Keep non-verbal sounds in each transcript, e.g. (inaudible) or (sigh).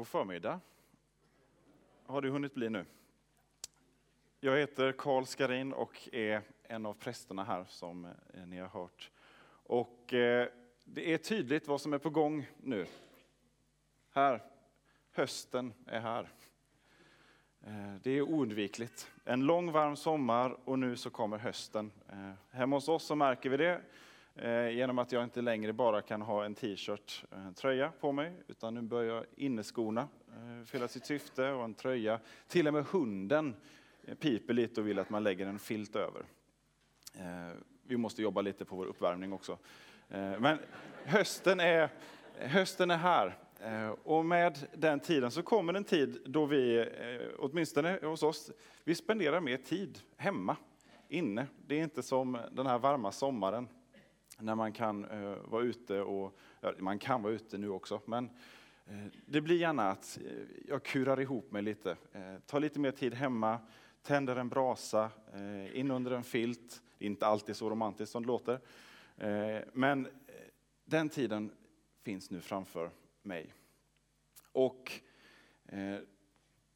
God förmiddag. Har du hunnit bli nu? Jag heter Karl Skarin och är en av prästerna här som eh, ni har hört. Och eh, det är tydligt vad som är på gång nu. Här, hösten är här. Eh, det är oundvikligt. En lång varm sommar och nu så kommer hösten. Hemma hos oss så märker vi det Eh, genom att jag inte längre bara kan ha en t-shirt, en tröja på mig, utan nu börjar inneskorna eh, fylla sitt syfte och en tröja. Till och med hunden piper lite och vill att man lägger en filt över. Vi måste jobba lite på vår uppvärmning också. Men hösten är, hösten är här. Och med den tiden så kommer en tid då vi, åtminstone hos oss, vi spenderar mer tid hemma, inne. Det är inte som den här varma sommaren när man kan eh, vara ute och, ja, man kan vara ute nu också, men eh, det blir gärna att eh, jag kurar ihop mig lite, eh, tar lite mer tid hemma, tänder en brasa, eh, in under en filt. Det är inte alltid så romantiskt som det låter, eh, men eh, den tiden finns nu framför mig. Och eh,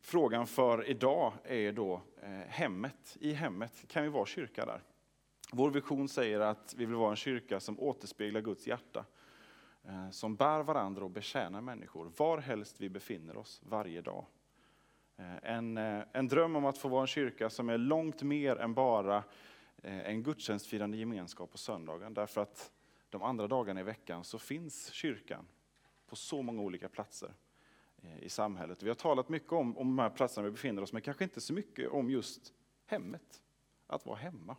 frågan för idag är då eh, hemmet. I hemmet, kan vi vara kyrka där? Vår vision säger att vi vill vara en kyrka som återspeglar Guds hjärta, eh, som bär varandra och betjänar människor, varhelst vi befinner oss varje dag. Eh, en, eh, en dröm om att få vara en kyrka som är långt mer än bara en gudstjänstfirande gemenskap på söndagen, därför att de andra dagarna i veckan så finns kyrkan på så många olika platser i samhället. Vi har talat mycket om, om de här platserna vi befinner oss, men kanske inte så mycket om just hemmet, att vara hemma.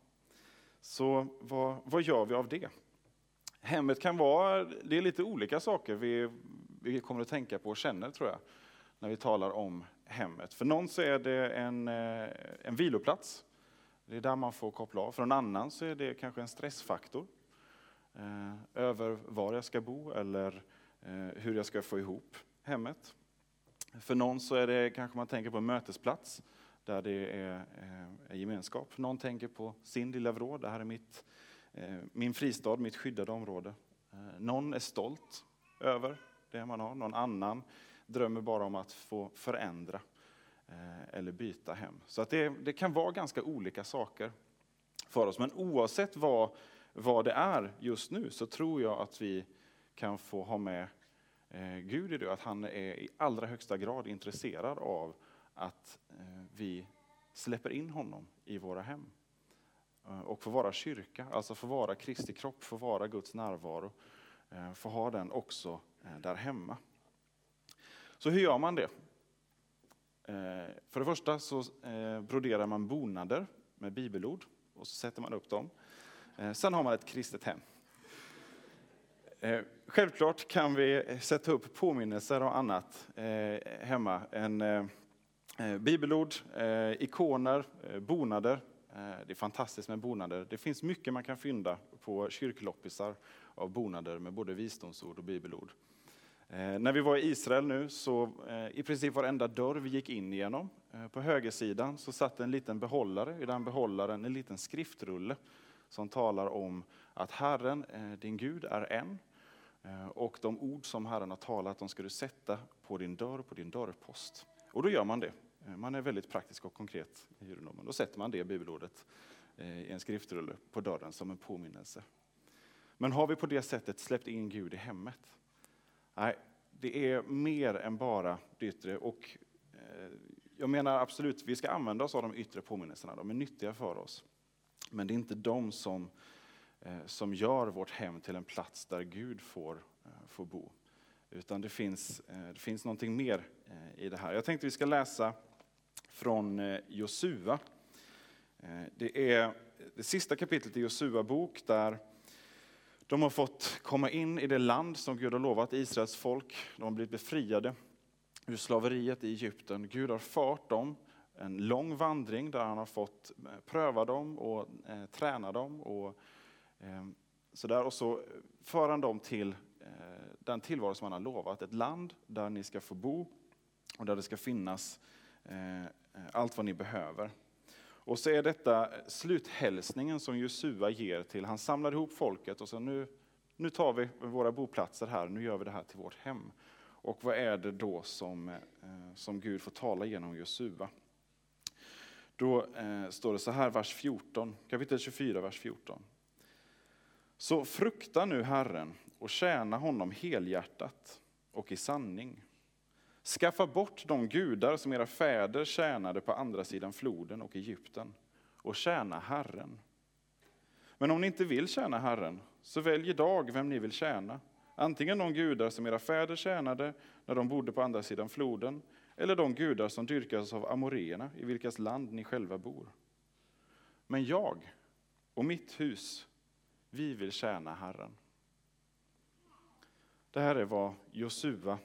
Så vad, vad gör vi av det? Hemmet kan vara, det är lite olika saker vi, vi kommer att tänka på och känner tror jag, när vi talar om hemmet. För någon så är det en, eh, en viloplats, det är där man får koppla av. För någon annan så är det kanske en stressfaktor, eh, över var jag ska bo eller eh, hur jag ska få ihop hemmet. För någon så är det kanske man tänker på en mötesplats, där det är, eh, är gemenskap. Någon tänker på sin lilla vrå, det här är mitt, eh, min fristad, mitt skyddade område. Eh, någon är stolt över det man har, någon annan drömmer bara om att få förändra eller byta hem. Så att det, det kan vara ganska olika saker för oss. Men oavsett vad, vad det är just nu så tror jag att vi kan få ha med Gud i det, att han är i allra högsta grad intresserad av att eh, vi släpper in honom i våra hem. Eh, och får vara kyrka, alltså får vara Kristi kropp, får vara Guds närvaro. Eh, får ha den också där hemma. Så hur gör man det? För det första så broderar man bonader med bibelord och så sätter man upp dem. Sen har man ett kristet hem. Självklart kan vi sätta upp påminnelser och annat hemma. En Eh, bibelord, eh, ikoner, eh, bonader. Eh, det är fantastiskt med bonader. Det finns mycket man kan fynda på kyrkloppisar av bonader med både visdomsord och bibelord. Eh, när vi var i Israel nu så i princip varenda dörr vi gick in genom, på högersidan så satt en liten behållare, i den behållaren en liten skriftrulle som talar om att Herren, din Gud, är en. Och de ord som Herren har talat, de ska du sätta på din dörr, på din dörrpost. Och då gör man det. Eh, man är väldigt praktisk och konkret i judendomen. Då sätter man det bibelordet eh, i en skriftrulle på dörren som en påminnelse. Men har vi på det sättet släppt in Gud i hemmet? Nej, det är mer än bara det yttre. Och eh, jag menar absolut, vi ska använda oss av de yttre påminnelserna. De är nyttiga för oss. Men det är inte de som, som gör vårt hem till en plats där Gud får, får bo. Utan det finns, eh, det finns någonting mer eh, i det här. Jag tänkte vi ska läsa från eh, Josua. Det är det sista kapitlet i Josua bok där de har fått komma in i det land som Gud har lovat Israels folk. De har blivit befriade ur slaveriet i Egypten. Gud har fört dem en lång vandring där han har fått pröva dem och eh, träna dem. Och, eh, så där. och så för han dem till Eh, den tillvaro som han har lovat. Ett land där ni ska få bo och där det ska finnas eh, eh, allt vad ni behöver. Och så är detta sluthälsningen som Josua ger till, han samlar ihop folket och så nu, nu tar vi våra boplatser här, nu gör vi det här till vårt hem. Och vad är det då som, som Gud får tala genom Josua? Då eh, står det så här, vers 14, kapitel 24, vers 14. Så frukta nu Herren och tjäna honom helhjärtat och i sanning. Skaffa bort de gudar som era fäder tjänade på andra sidan floden och Egypten och tjäna Herren. Men om ni inte vill tjäna Herren, så välj idag vem ni vill tjäna. Antingen de gudar som era fäder tjänade när de bodde på andra sidan floden, eller de gudar som dyrkas av amoréerna i vilkas land ni själva bor. Men jag och mitt hus, vi vill tjäna Herren. Det här är vad Josua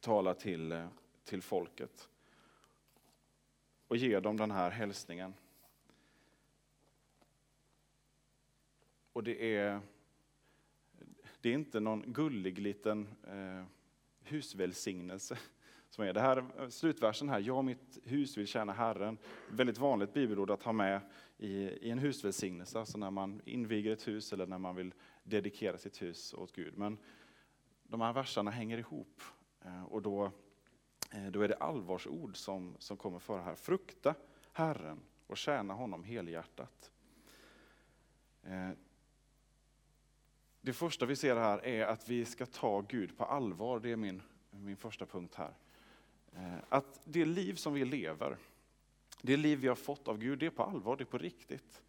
talar till, till folket och ger dem den här hälsningen. Och det är, det är inte någon gullig liten eh, husvälsignelse. Som är det här slutversen här, jag och mitt hus vill tjäna Herren. Väldigt vanligt bibelord att ha med i, i en husvälsignelse, alltså när man inviger ett hus eller när man vill dedikera sitt hus åt Gud. Men de här verserna hänger ihop eh, och då, eh, då är det allvarsord som, som kommer före här. Frukta Herren och tjäna honom helhjärtat. Eh, det första vi ser här är att vi ska ta Gud på allvar. Det är min, min första punkt här. Att det liv som vi lever, det liv vi har fått av Gud, det är på allvar, det är på riktigt.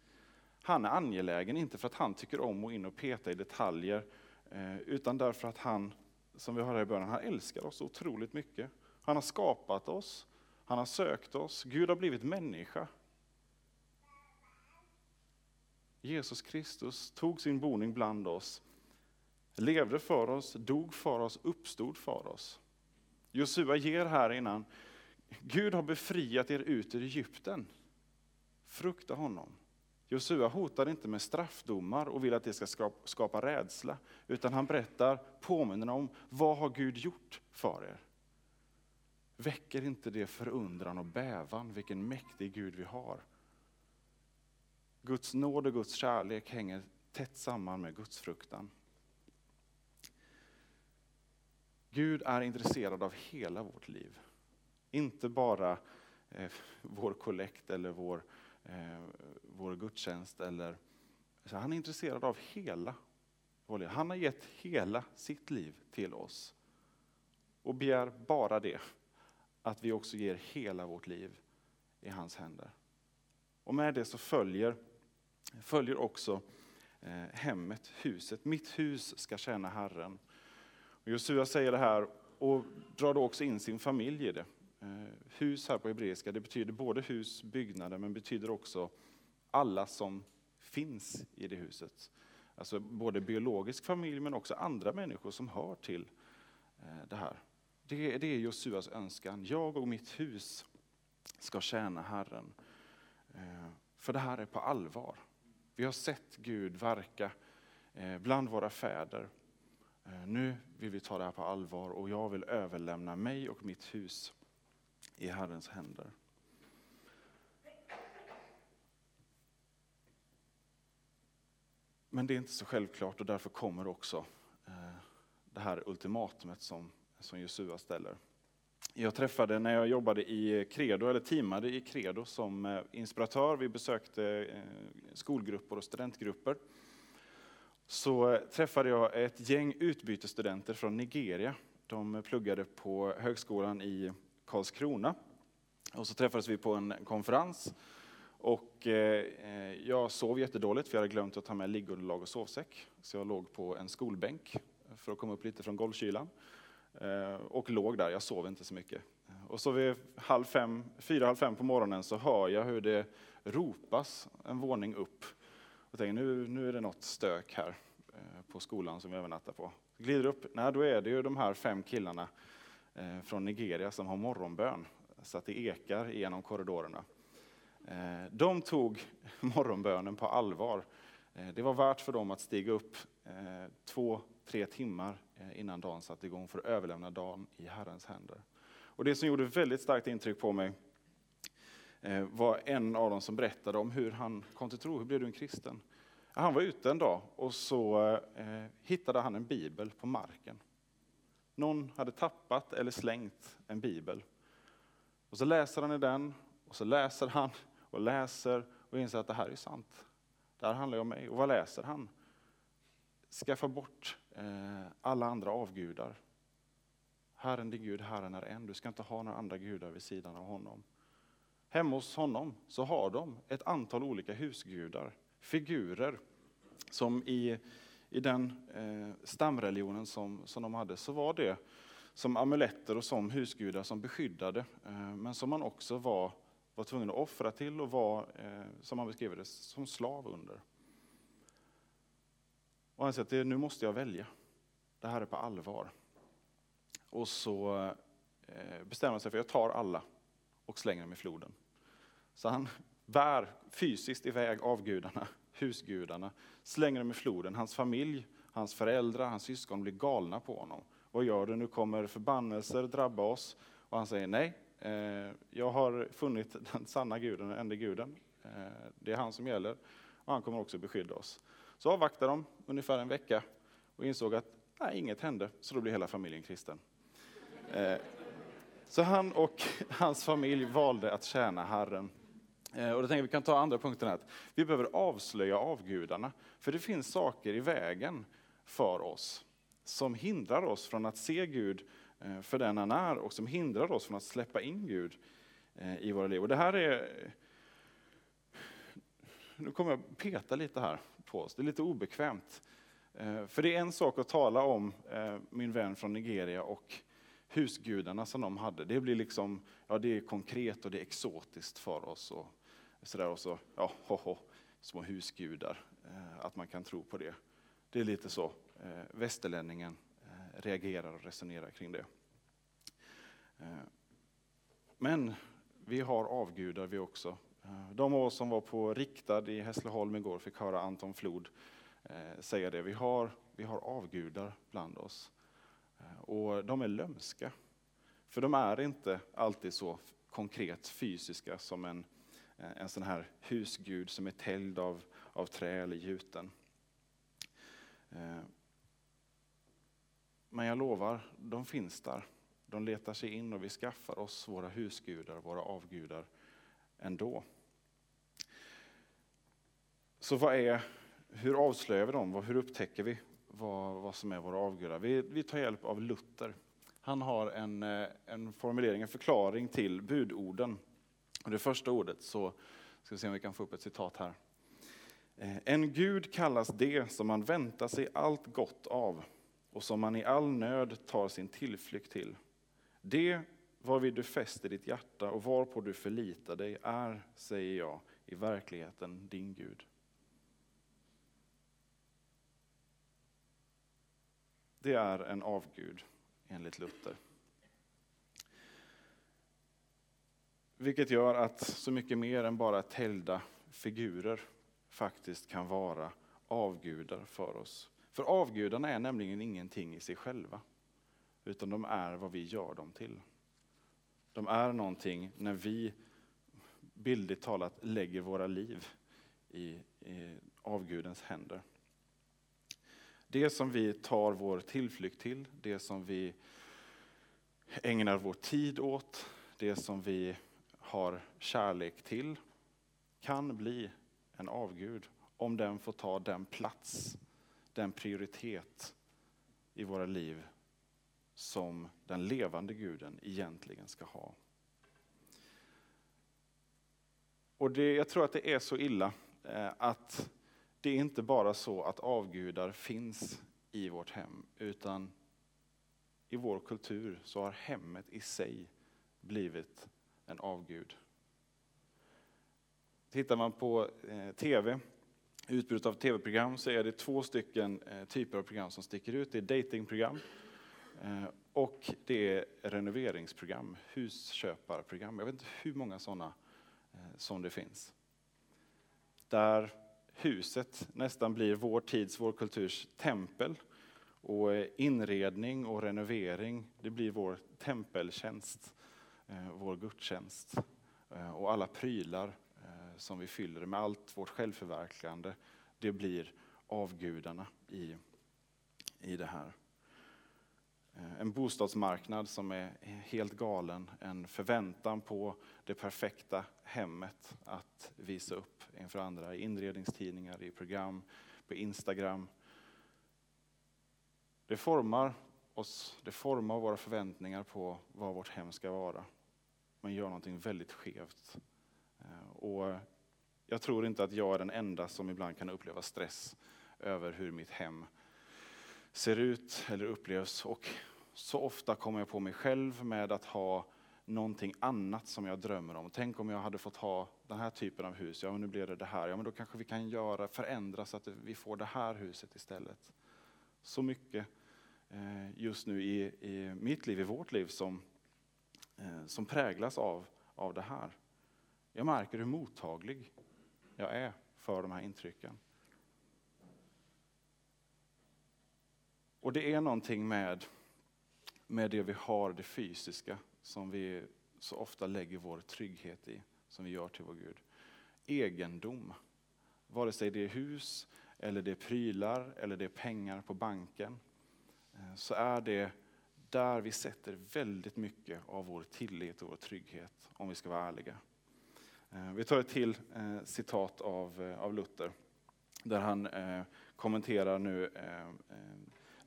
Han är angelägen, inte för att han tycker om att in och peta i detaljer Eh, utan därför att han, som vi hörde i början, han älskar oss otroligt mycket. Han har skapat oss, han har sökt oss, Gud har blivit människa. Jesus Kristus tog sin boning bland oss, levde för oss, dog för oss, uppstod för oss. Josua ger här innan, Gud har befriat er ut ur Egypten. Frukta honom. Josua hotar inte med straffdomar och vill att det ska skapa rädsla, utan han berättar, påminner om, vad har Gud gjort för er? Väcker inte det förundran och bävan, vilken mäktig Gud vi har? Guds nåd och Guds kärlek hänger tätt samman med Guds fruktan. Gud är intresserad av hela vårt liv. Inte bara eh, vår kollekt eller vår eh, vår gudstjänst. Eller, så han är intresserad av hela vår liv. Han har gett hela sitt liv till oss. Och begär bara det, att vi också ger hela vårt liv i hans händer. Och med det så följer, följer också eh, hemmet, huset. Mitt hus ska tjäna Herren. Och Josua säger det här och drar då också in sin familj i det. Eh, hus här på hebreiska, det betyder både hus, byggnader, men betyder också alla som finns i det huset. Alltså både biologisk familj men också andra människor som hör till eh, det här. Det, det är Josuas önskan. Jag och mitt hus ska tjäna Herren. Eh, för det här är på allvar. Vi har sett Gud verka bland våra fäder. Nu vill vi ta det här på allvar och jag vill överlämna mig och mitt hus i Herrens händer. Men det är inte så självklart och därför kommer också eh, det här ultimatumet som, som Josua ställer. Jag träffade när jag jobbade i Credo, eller teamade i Credo som eh, inspiratör, vi besökte eh, skolgrupper och studentgrupper. Så träffade jag ett gäng utbytesstudenter från Nigeria. De pluggade på högskolan i Karlskrona. Och så träffades vi på en konferens. Och eh, jag sov jättedåligt för jag hade glömt att ta med liggunderlag och sovsäck. Så jag låg på en skolbänk för att komma upp lite från golvkylan. Eh, och låg där, jag sov inte så mycket. Och så vid halv fem, fyra, halv fem på morgonen så hör jag hur det ropas en våning upp. Och tänker nu, nu är det något stök här eh, på skolan som vi övernattar på. Glider upp, nej då är det ju de här fem killarna Eh, från Nigeria som har morgonbön, så att det ekar genom korridorerna. Eh, de tog (laughs) morgonbönen på allvar. Eh, det var värt för dem att stiga upp två, tre timmar innan dagen satte igång för att överlämna dagen i Herrens händer. Och det som gjorde väldigt starkt intryck på mig var en av dem som berättade om hur han kom till tro. Hur blev du en kristen? Han var ute en dag och så hittade han en bibel på marken. Någon hade tappat eller slängt en bibel. Och så läser han i den, och så läser han och läser och inser att det här är sant. Det här handlar ju om mig. Och vad läser han? Skaffa bort eh, alla andra avgudar. Herren din Gud, Herren är en. Du ska inte ha några andra gudar vid sidan av honom. Hemma hos honom så har de ett antal olika husgudar, figurer, som i, i den eh, stamreligionen som, som de hade, så var det som amuletter och som husgudar som beskyddade, eh, men som man också var, var tvungen att offra till och var, eh, som man beskriver det, som slav under. Och han säger att nu måste jag välja. Det här är på allvar. Och så eh, bestämmer han sig för att jag tar alla och slänger dem i floden. Så han bär fysiskt iväg avgudarna, husgudarna, slänger dem i floden. Hans familj, hans föräldrar, hans syskon blir galna på honom. Vad gör du? Nu kommer förbannelser drabba oss. Och han säger nej, eh, jag har funnit (laughs) den sanna guden, den enda guden. Eh, det är han som gäller och han kommer också beskydda oss. Så avvaktade de ungefär en vecka och insåg att nej, inget hände, så då blir hela familjen kristen. Eh, så han och (laughs) hans familj valde att tjäna Herren. Eh, och då tänker vi kan ta andra punkten här, vi behöver avslöja avgudarna, för det finns saker i vägen för oss som hindrar oss från att se Gud eh, för den han är och som hindrar oss från att släppa in Gud eh, i våra liv. Och det här är... Nu kommer jag peta lite här på oss, det är lite obekvämt. För det är en sak att tala om min vän från Nigeria och husgudarna som de hade. Det blir liksom, ja det är konkret och det är exotiskt för oss. Och sådär och så, ja, ho, ho, små husgudar, eh, att man kan tro på det. Det är lite så eh, västerlänningen eh, reagerar och resonerar kring det. Eh, men vi har avgudar vi också. Eh, de av oss som var på Riktad i Hässleholm igår fick höra Anton Flod eh, säga det. Vi har, vi har avgudar bland oss. Och de är lömska. För de är inte alltid så konkret fysiska som en, eh, en sån här husgud som är täljd av, av trä eller gjuten. Eh, men jag lovar, de finns där. De letar sig in och vi skaffar oss våra husgudar, våra avgudar ändå. Så vad är, hur avslöjar vi dem? Hur upptäcker vi vad, vad som är våra avgudar. Vi, vi tar hjälp av Luther. Han har en, eh, en formulering, en förklaring till budorden. Och det första ordet så ska vi se om vi kan få upp ett citat här. Eh, en gud kallas det som man väntar sig allt gott av och som man i all nöd tar sin tillflykt till. Det varvid du fäster ditt hjärta och varpå du förlitar dig är, säger jag, i verkligheten din Gud. Det är en avgud enligt Luther. Vilket gör att så mycket mer än bara täljda figurer faktiskt kan vara avgudar för oss. För avgudarna är nämligen ingenting i sig själva, utan de är vad vi gör dem till. De är någonting när vi bildligt talat lägger våra liv i, i avgudens händer. Det som vi tar vår tillflykt till, det som vi ägnar vår tid åt, det som vi har kärlek till, kan bli en avgud om den får ta den plats, den prioritet i våra liv som den levande guden egentligen ska ha. Och det, Jag tror att det är så illa eh, att det är inte bara så att avgudar finns i vårt hem, utan i vår kultur så har hemmet i sig blivit en avgud. Tittar man på eh, tv, utbudet av tv-program, så är det två stycken eh, typer av program som sticker ut. Det är datingprogram eh, och det är renoveringsprogram, husköparprogram. Jag vet inte hur många sådana som det finns. Där huset nästan blir vår tids, vår kulturs tempel. Och eh, inredning och renovering, det blir vår tempeltjänst, eh, vår gudstjänst. Eh, och alla prylar som vi fyller med allt vårt självförverkligande, det blir avgudarna i, i det här. Eh, en bostadsmarknad som är helt galen, en förväntan på det perfekta hemmet att visa upp inför andra i inredningstidningar, i program, på Instagram. Det formar oss, det formar våra förväntningar på vad vårt hem ska vara. Men gör någonting väldigt skevt. Eh, och jag tror inte att jag är den enda som ibland kan uppleva stress över hur mitt hem ser ut eller upplevs. Och så ofta kommer jag på mig själv med att ha någonting annat som jag drömmer om. Tänk om jag hade fått ha den här typen av hus, ja men nu blir det det här, ja men då kanske vi kan göra, förändra så att vi får det här huset istället. Så mycket eh, just nu i, i mitt liv, i vårt liv, som, eh, som präglas av, av det här. Jag märker hur mottaglig jag är för de här intrycken. Och det är någonting med, med det vi har, det fysiska, som vi så ofta lägger vår trygghet i, som vi gör till vår Gud. Egendom, vare sig det är hus, eller det är prylar, eller det är pengar på banken, eh, så är det där vi sätter väldigt mycket av vår tillit och vår trygghet, om vi ska vara ärliga. Eh, vi tar ett till eh, citat av, av Luther, där han kommenterar nu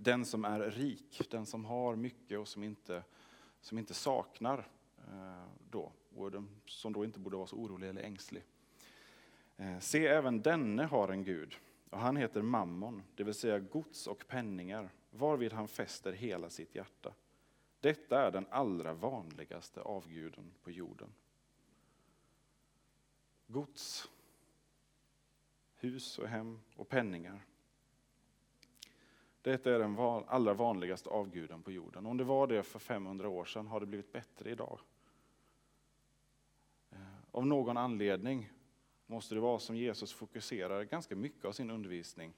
den som är rik, den som har mycket och som inte, som inte saknar eh, då, och som då inte borde vara så orolig eller ängslig. Eh, se, även denne har en Gud, och han heter Mammon, det vill säga gods och penningar, varvid han fäster hela sitt hjärta. Detta är den allra vanligaste avguden på jorden. Gods, hus och hem och penningar. Detta är den allra vanligaste avguden på jorden. Om det var det för 500 år sedan har det blivit bättre idag. Eh, av någon anledning måste det vara som Jesus fokuserar ganska mycket av sin undervisning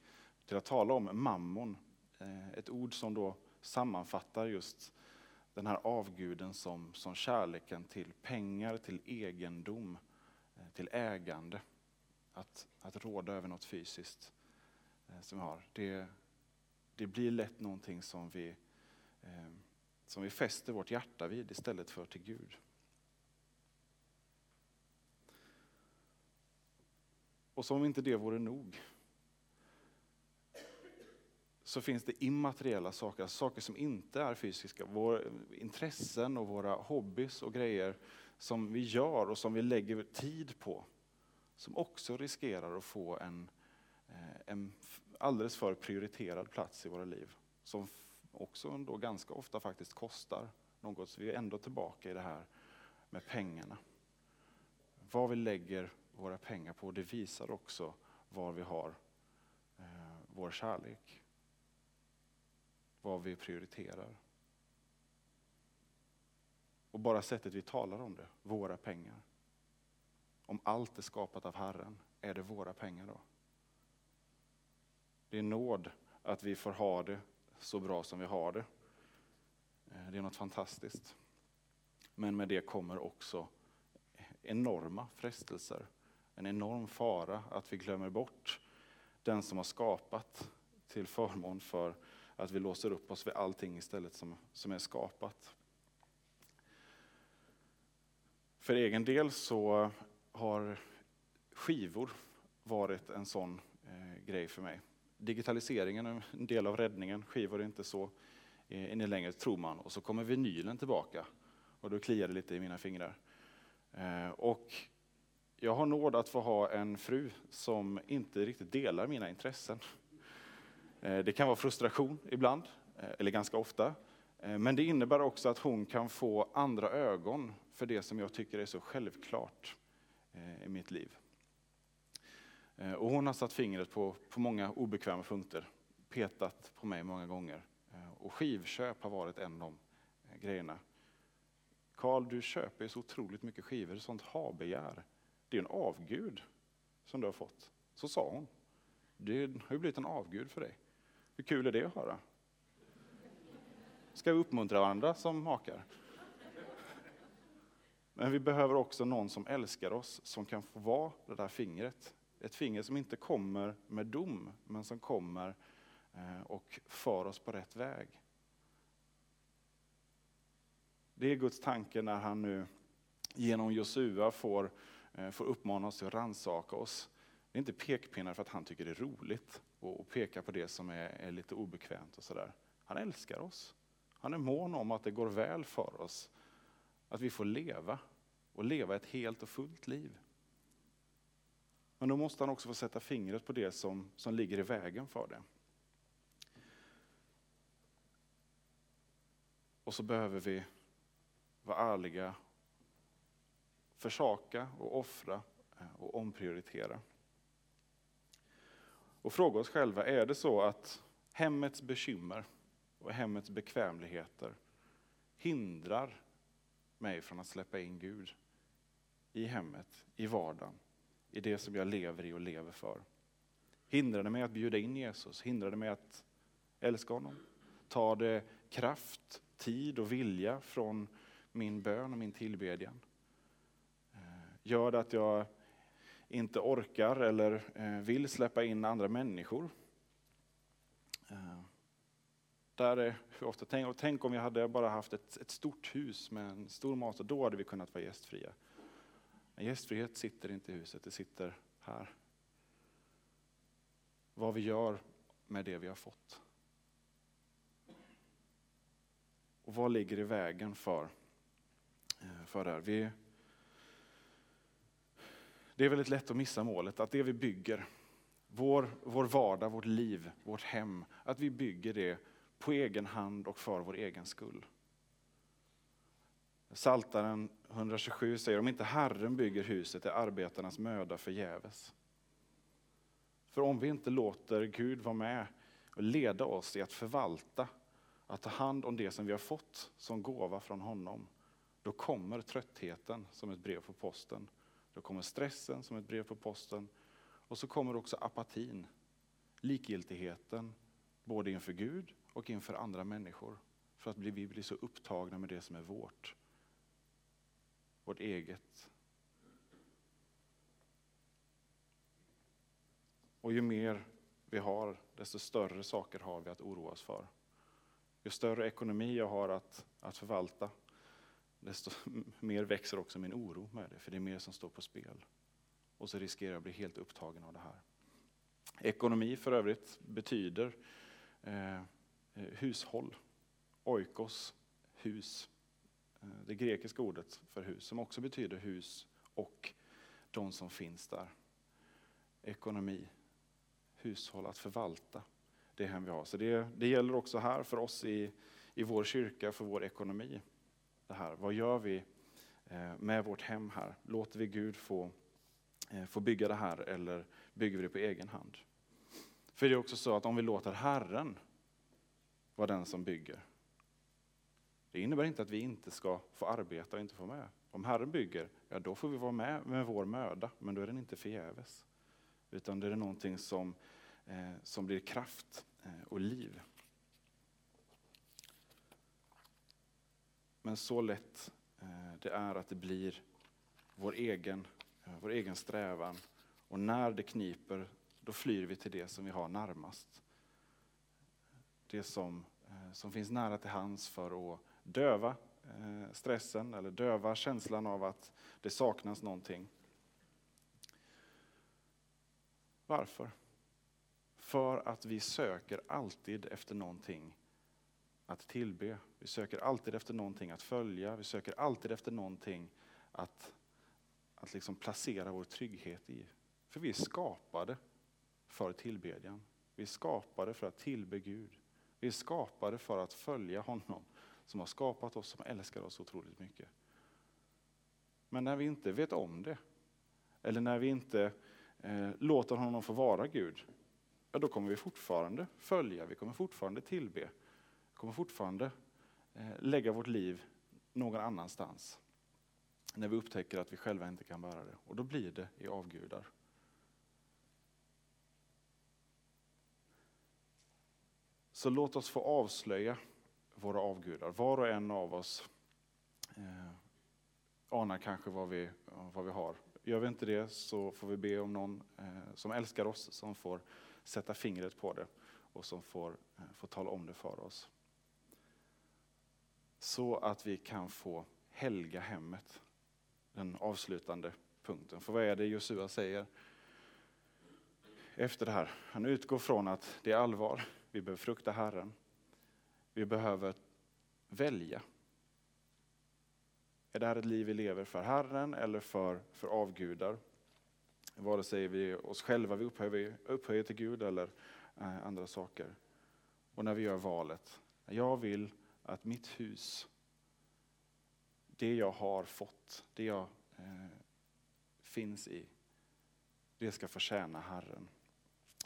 till att tala om mammon. Eh, ett ord som då sammanfattar just den här avguden som, som kärleken till pengar, till egendom, eh, till ägande. Att, att råda över något fysiskt som vi har. Det, det blir lätt någonting som vi, eh, som vi fäster vårt hjärta vid istället för till Gud. Och som om inte det vore nog, så finns det immateriella saker, saker som inte är fysiska. Våra intressen och våra hobbys och grejer som vi gör och som vi lägger tid på, som också riskerar att få en, Eh, en alldeles för prioriterad plats i våra liv. Som också då ganska ofta faktiskt kostar något. Så vi är ändå tillbaka i det här med pengarna. Vad vi lägger våra pengar på, det visar också var vi har eh, vår kärlek. Vad vi prioriterar. Och bara sättet vi talar om det, våra pengar. Om allt är skapat av Herren, är det våra pengar då? Det är nåd att vi får ha det så bra som vi har det. Eh, det är något fantastiskt. Men med det kommer också enorma frestelser. En enorm fara att vi glömmer bort den som har skapat till förmån för att vi låser upp oss vid allting istället som, som är skapat. För egen del så har skivor varit en sån eh, grej för mig digitaliseringen är en del av räddningen. Skivor är inte så eh, inne längre, tror man. Och så kommer vinylen tillbaka. Och då kliar det lite i mina fingrar. Eh, och jag har nåd att få ha en fru som inte riktigt delar mina intressen. Eh, det kan vara frustration ibland, eller ganska ofta. Men det innebär också att hon kan få andra ögon för det som jag tycker är så självklart i mitt liv. Eh, och hon har satt fingret på, på många obekväma punkter, petat på mig många gånger. Eh, och skivköp har varit en av de eh, grejerna. Karl, du köper så otroligt mycket skivor, sånt habegär. Det är en avgud som du har fått. Så sa hon. Det har ju blivit en avgud för dig. Hur kul är det att höra? Ska vi uppmuntra varandra som makar? Men vi behöver också någon som älskar oss, som kan få vara det där fingret ett finger som inte kommer med dom, men som kommer eh, och för oss på rätt väg. Det är Guds tanke när han nu genom Josua får, eh, får uppmana oss att rannsaka oss. Det är inte pekpinnar för att han tycker det är roligt och peka på det som är, är lite obekvämt och sådär. Han älskar oss. Han är mån om att det går väl för oss. Att vi får leva och leva ett helt och fullt liv. Men då måste han också få sätta fingret på det som, som ligger i vägen för det. Och så behöver vi vara ärliga, försaka och offra eh, och omprioritera. Och fråga oss själva, är det så att hemmets bekymmer och hemmets bekvämligheter hindrar mig från att släppa in Gud i hemmet, i vardagen, i det som jag lever i och lever för? Hindrar det mig att bjuda in Jesus? Hindrar det mig att älska honom? Tar det kraft, tid och vilja från min bön och min tillbedjan? Eh, gör det att jag inte orkar eller eh, vill släppa in andra människor? Eh, där är ofta, tänk, tänk om vi hade bara haft ett, ett stort hus med en stor mat, då hade vi kunnat vara gästfria. Men gästfrihet sitter inte i huset, det sitter här. Vad vi gör med det vi har fått. Och vad ligger i vägen för, eh, för det här? Vi, det är väldigt lätt att missa målet, att det vi bygger, vår, vår vardag, vårt liv, vårt hem, att vi bygger det på egen hand och för vår egen skull. Saltaren 127 säger om inte Herren bygger huset är arbetarnas möda förgäves. För om vi inte låter Gud vara med och leda oss i att förvalta, att ta hand om det som vi har fått som gåva från honom, då kommer tröttheten som ett brev på posten. Då kommer stressen som ett brev på posten. Och så kommer också apatin, likgiltigheten, både inför Gud och inför andra människor. För att vi blir så upptagna med det som är vårt. Vårt eget. Och ju mer vi har, desto större saker har vi att oroa oss för. Ju större ekonomi jag har att, att förvalta, desto (laughs) mer växer också min oro med det, för det är mer som står på spel. Och så riskerar jag att bli helt upptagen av det här. Ekonomi för övrigt betyder eh, eh hushåll. Oikos, hus. Eh, det grekiska ordet för hus som också betyder hus och de som finns där. Ekonomi, hushåll, att förvalta det hem vi har. Så det, det gäller också här för oss i, i vår kyrka, för vår ekonomi. Det här. Vad gör vi eh, med vårt hem här? Låter vi Gud få, eh, få bygga det här eller bygger vi det på egen hand? För det är också så att om vi låter Herren vara den som bygger. Det innebär inte att vi inte ska få arbeta och inte få med. Om Herren bygger, ja då får vi vara med med vår möda, men då är den inte förgäves. Utan det är någonting som, eh, som blir kraft eh, och liv. Men så lätt eh, det är att det blir vår egen, eh, vår egen strävan. Och när det kniper, då flyr vi till det som vi har närmast det som, eh, som finns nära till hands för att döva eh, stressen eller döva känslan av att det saknas någonting. Varför? För att vi söker alltid efter någonting att tillbe. Vi söker alltid efter någonting att följa. Vi söker alltid efter någonting att, att liksom placera vår trygghet i. För vi är skapade för tillbedjan. Vi är skapade för att tillbe Gud. Vi är skapade för att följa honom som har skapat oss, som älskar oss otroligt mycket. Men när vi inte vet om det, eller när vi inte eh, låter honom få vara Gud, ja, då kommer vi fortfarande följa, vi kommer fortfarande tillbe, vi kommer fortfarande eh, lägga vårt liv någon annanstans. När vi upptäcker att vi själva inte kan bära det. Och då blir det i avgudar. Så låt oss få avslöja våra avgudar. Var och en av oss eh, anar kanske vad vi, vad vi har. Gör vi inte det så får vi be om någon eh, som älskar oss som får sätta fingret på det och som får, eh, får tala om det för oss. så att vi kan få helga hemmet. Den avslutande punkten. För vad är det Josua säger efter det här? Han utgår från att det är allvar. Vi behöver frukta Herren. Vi behöver välja. Är det här ett liv vi lever för Herren eller för, för avgudar? Vare sig vi oss själva vi upphöjer, upphöjer till Gud eller eh, andra saker. Och när vi gör valet, jag vill att mitt hus, det jag har fått, det jag eh, finns i, det ska förtjäna Herren.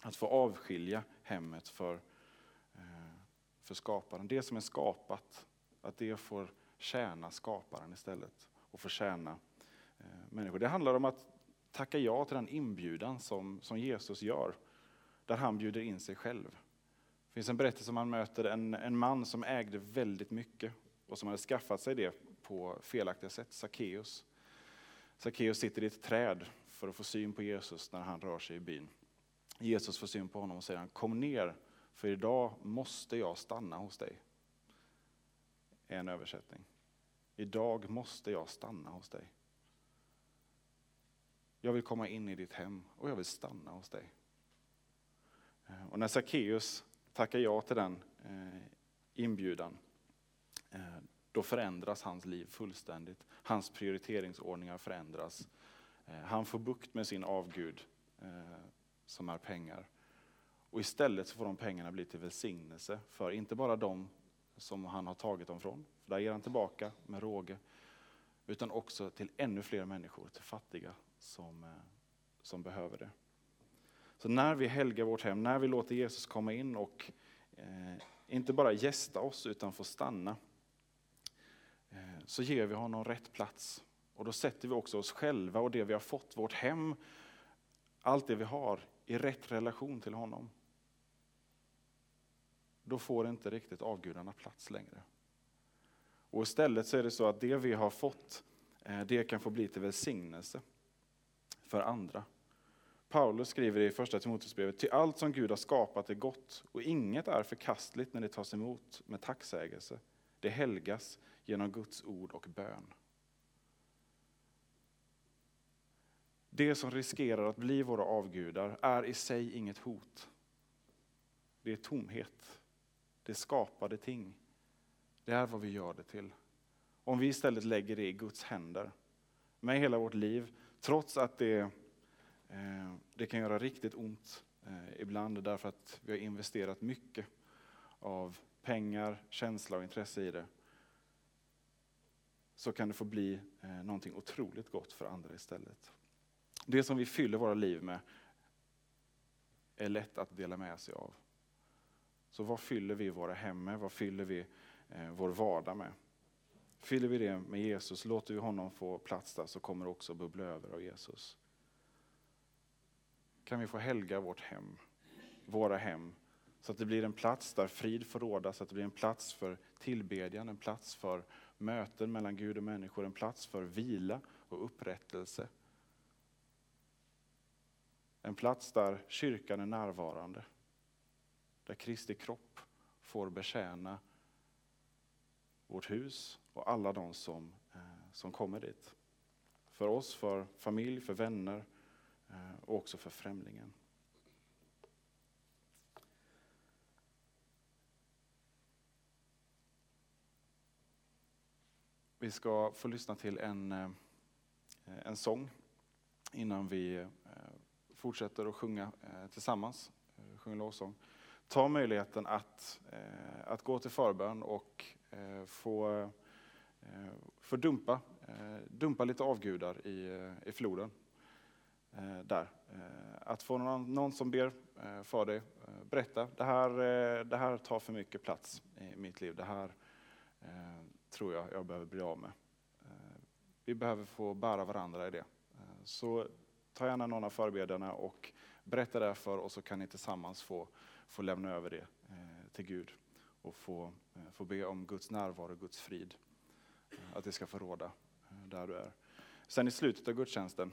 Att få avskilja hemmet för, för skaparen. Det som är skapat, att det får tjäna skaparen istället och förtjäna eh, människor. Det handlar om att tacka ja till den inbjudan som, som Jesus gör, där han bjuder in sig själv. Det finns en berättelse om han möter en, en man som ägde väldigt mycket och som hade skaffat sig det på felaktiga sätt, Sackeus. Sackeus sitter i ett träd för att få syn på Jesus när han rör sig i byn. Jesus får syn på honom och säger han, kom ner, för idag måste jag stanna hos dig. En översättning. Idag måste jag stanna hos dig. Jag vill komma in i ditt hem och jag vill stanna hos dig. Eh, och när Sackeus tackar ja till den eh, inbjudan, eh, då förändras hans liv fullständigt. Hans prioriteringsordningar förändras. Han får bukt med sin avgud som är pengar. Och istället så får de pengarna bli till välsignelse för inte bara de som han har tagit dem från, för där ger han tillbaka med råge, utan också till ännu fler människor, till fattiga som, eh, som behöver det. Så när vi helgar vårt hem, när vi låter Jesus komma in och eh, inte bara gästa oss utan få stanna, eh, så ger vi honom rätt plats. Och då sätter vi också oss själva och det vi har fått, vårt hem, allt det vi har, i rätt relation till honom. Då får inte riktigt avgudarna plats längre. Och istället så är det så att det vi har fått, eh, det kan få bli till välsignelse för andra. Paulus skriver i första Timoteusbrevet, till allt som Gud har skapat är gott och inget är förkastligt när det tas emot med tacksägelse. Det helgas genom Guds ord och bön. Det som riskerar att bli våra avgudar är i sig inget hot. Det är tomhet. Det skapade ting. Det är vad vi gör det till. Om vi istället lägger det i Guds händer med hela vårt liv, trots att det, eh, det kan göra riktigt ont eh, ibland därför att vi har investerat mycket av pengar, känsla och intresse i det, så kan det få bli eh, någonting otroligt gott för andra istället. Det som vi fyller våra liv med är lätt att dela med sig av. Så vad fyller vi våra hem med? Vad fyller vi eh, vår vardag med? Fyller vi det med Jesus, låter vi honom få plats där så kommer det också bubbla över av Jesus. Kan vi få helga vårt hem, våra hem, så att det blir en plats där frid får råda, så att det blir en plats för tillbedjan, en plats för möten mellan Gud och människor, en plats för vila och upprättelse. En plats där kyrkan är närvarande. Där Kristi kropp får betjäna vårt hus och alla de som, eh, som kommer dit. För oss, för familj, för vänner eh, och också för främlingen. Vi ska få lyssna till en, eh, en sång innan vi fortsätter att sjunga tillsammans, sjunga lovsång ta möjligheten att, eh, att gå till förbön och eh, få, eh, få dumpa, eh, dumpa lite avgudar i, eh, i floden. Eh, där. Att få någon, någon som ber för dig, berätta, det här, det här tar för mycket plats i mitt liv, det här tror jag jag behöver bli av med. Vi behöver få bära varandra i det. Så ta gärna någon av förberedarna och berätta det för oss så kan ni tillsammans få få lämna över det eh, till Gud och få, eh, få be om Guds närvaro och Guds frid. Eh, att det ska få råda där du är. Sen i slutet av gudstjänsten,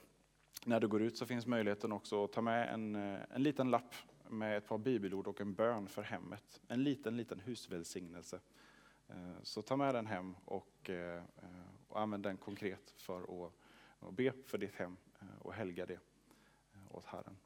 när du går ut så finns möjligheten också att ta med en, en liten lapp med ett par bibelord och en bön för hemmet. En liten, liten husvälsignelse Så ta med den hem och, och använd den konkret för att, att be för ditt hem och helga det åt Herren.